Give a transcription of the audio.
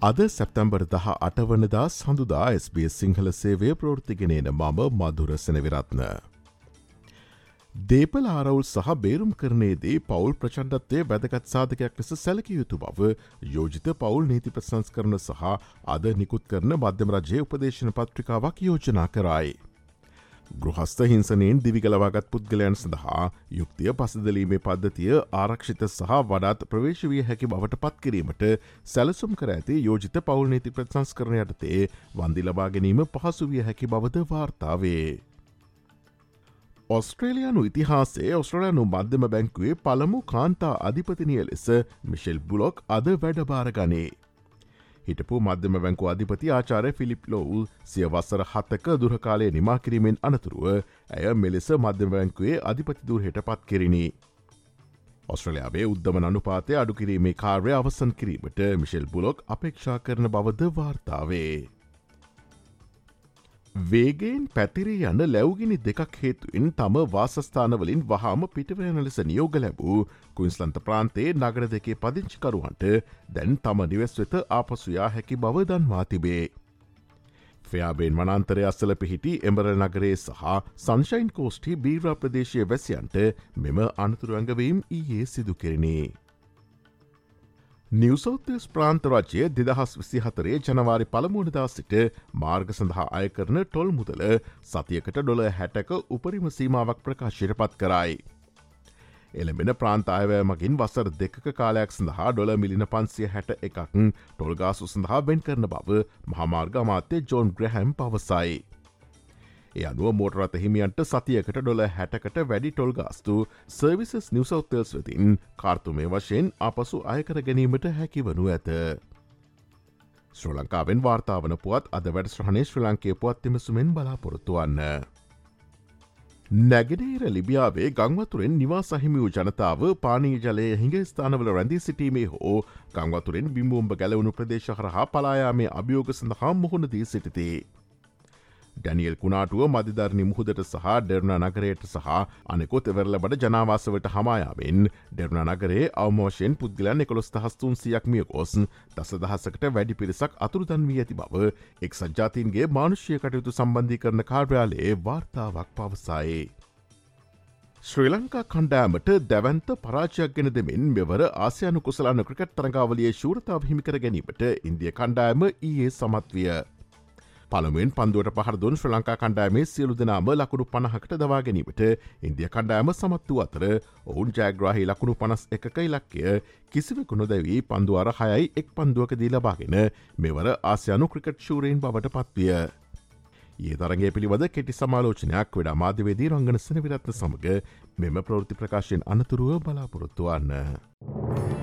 අද සැප්තැම්බර් දහ අටවනදා සඳුදා SBS සිංහල සේවය ප්‍රෘතිගෙනන මම මදුරසන විරත්න. දේපල ආරවුල් සහ බේරුම් කරනයේදී පවුල් ප්‍රචන්ඩත්වය වැදගත් සාධකයක් ලෙස සැලක යුතු බව යෝජිත පවුල් නීති ප්‍රසංස් කරන සහ අද නිකුත් කරන මධ්‍යම රජය උපදේශන පත්‍රිකාවක් යෝජනා කරයි. ගෘහස්ත හිංසනයෙන් දිවිගලවාගත් පුද්ගලයන් සඳහා යුක්තිය පසදලීමේ පද්ධතිය ආරක්ෂිත සහ වඩාත් ප්‍රවේශවිය හැකි බවට පත්කිරීමට සැලසුම් කර ඇති යෝජිත පවුල් නීති ප්‍රසංස් කරන යටතේ වන්දි ලබා ගැනීම පහසුවිය හැකි බවද වාර්තාවේ. ඔස්ට්‍රේලයානු ඉතිහාසේ ඔස්ට්‍රලයානු මධ්‍යම බැංකුවේ පළමු කාන්තා අධිපතිනිය ලෙස මිෂෙල් බුලොක් අද වැඩබාර ගනේ. හිටපු මධ්‍යම බැංකු අධිපති ආචාරය ෆිලිප් ලෝවල් සිය වස්සර හත්තක දුරකාලය නිමාකිරීමෙන් අනතුරුව ඇය මෙලෙස මධ්‍යම බැංකුවේ අධිපතිදුරහට පත් කෙරිණි. ඔස්ට්‍රලයාාවේ උද්ධම අනුපාතය අඩුකිරීමේ කාර්ය අවසන් කිරීමට මිෂෙල් බුලොක් අපේක්ෂා කරන බවද වාර්තාවේ. වේගෙන් පැතිරී යන්න ලැව්ගිනි දෙකක් හේතුවෙන් තම වාසස්ථානවලින් වහාම පිටවයන ලෙස නියෝග ලැබූ කුයින්ස්ලන්ත ප්‍රාන්තයේ නගර දෙකේ පදිංචිකරුවන්ට දැන් තම නිවෙස් වෙත ආපසුයා හැකි බව දන්වා තිබේ. ෆයාබේන් වනන්තරය අස්සල පිහිටි එමර නගරේ සහ සංශයින් කෝස්ටි බීරා ප්‍රදේශය වැසියන්ට මෙම අනතුරුවංගවීම් ඊයේ සිදු කෙරනේ. නිවසෞතස් ප්‍රාන්තරජය දෙදහස් විසි හතරේ ජනවාරි පළමුුණදා සිට මාර්ග සඳහා අය කරන ටොල් මුදල සතියකට ඩොල හැටක උපරිම සීමාවක් ප්‍රකාශයට පත් කරයි. එළඹෙන ප්‍රාන්තායවය මගින් වසර දෙක කාලයක් සඳහා ඩොල මිලින පන්සිය හැට එකක් ටොල්ගාසු සඳහා වෙන් කරන බව මහමාර්ග අමාත්‍ය ජෝන් ග්‍රහැම් පවසයි. ඒ අනුව මෝටරත හිමියන්ට සතියකට ඩොල හැටකට වැඩි ටොල් ගාස්තු සර්විසස් නිවසෞතල්ස් වෙතින් කාර්තුමය වශයෙන් අපසු අයකර ගැනීමට හැකිවනු ඇත. ශ්‍ර ලංකාවෙන් වාර්තාාවන පුවත් අද වැඩ ශ්‍රහණය ශ්‍ර ලංකේ පුවත්තිමසුමෙන් බලාපොරොත්තුවන්න. නැගෙනේර ලිබියාවේ ගංවතුරෙන් නිවා සහිමි වූ ජනතාව පානී ජලය හිඟ ස්ථානවල රැඳී සිටීමේ හෝ ගංවතුරෙන් බිම්බෝම්භ ගැලවුණු ප්‍රදේශ හරහා පලායාමේ අභියෝග සඳහා මුහුණදී සිටිතේ. ඩැනියල් කුණාටුව මධධරණි මුහුදට සහ ඩෙරුණ නගරයට සහ අනෙකොත් එවරල බට ජනාවාසවට හමායාවෙන් ඩෙරුණ නගරේ අවමෝෂයෙන් පුද්ගලන් එකොළොස් දහස්තුන් සියක් මිය ගොස් දස දහසකට වැඩි පිරිසක් අතුරුදන් වී ඇති බව එක් සජාතීන්ගේ මානුෂ්‍යය කටයුතු සම්බන්ධි කරන කාර්යාලයේ වාර්තාවක් පවසායේ. ශ්‍රී ලංකා කණ්ඩෑමට දැවන්ත පරාජයක් ගෙන දෙමින් මෙවර ආසියනු කුසලාන ක්‍රිකට් තරඟාවලිය ශූරතාව හිමිකර ගැනීමට ඉන්දිය කණ්ඩෑම ඊයේ සමත්විය. පළමුුවෙන් පන්දුවට පහරදුන් ශ්‍ර ලංකා කණ්ඩෑමේ සියලු දෙනාම ලකුණු පණහකට දවා ගැනීමට ඉන්දිය කණ්ඩෑම සමත් වූ අතර ඔවුන් ජෑග්‍රහහි ලකුණු පනස් එකක ඉලක්කය කිසිවෙකුණු දැවී පන්දුවර හයයි එක් පන්දුවක දී ලබාගෙන මෙවර ආසියනු ක්‍රිකට් ශූරයෙන් බවට පත්විය. ඒ තරගේ පිළිබඳ කෙටි සමාලෝචනයක් වෙඩ මාධ්‍යවේදී රංගන සන විරත්න සමඟ මෙම ප්‍රෘති ප්‍රකාශයෙන් අනතුරුව බලාපොරොත්තුවන්න.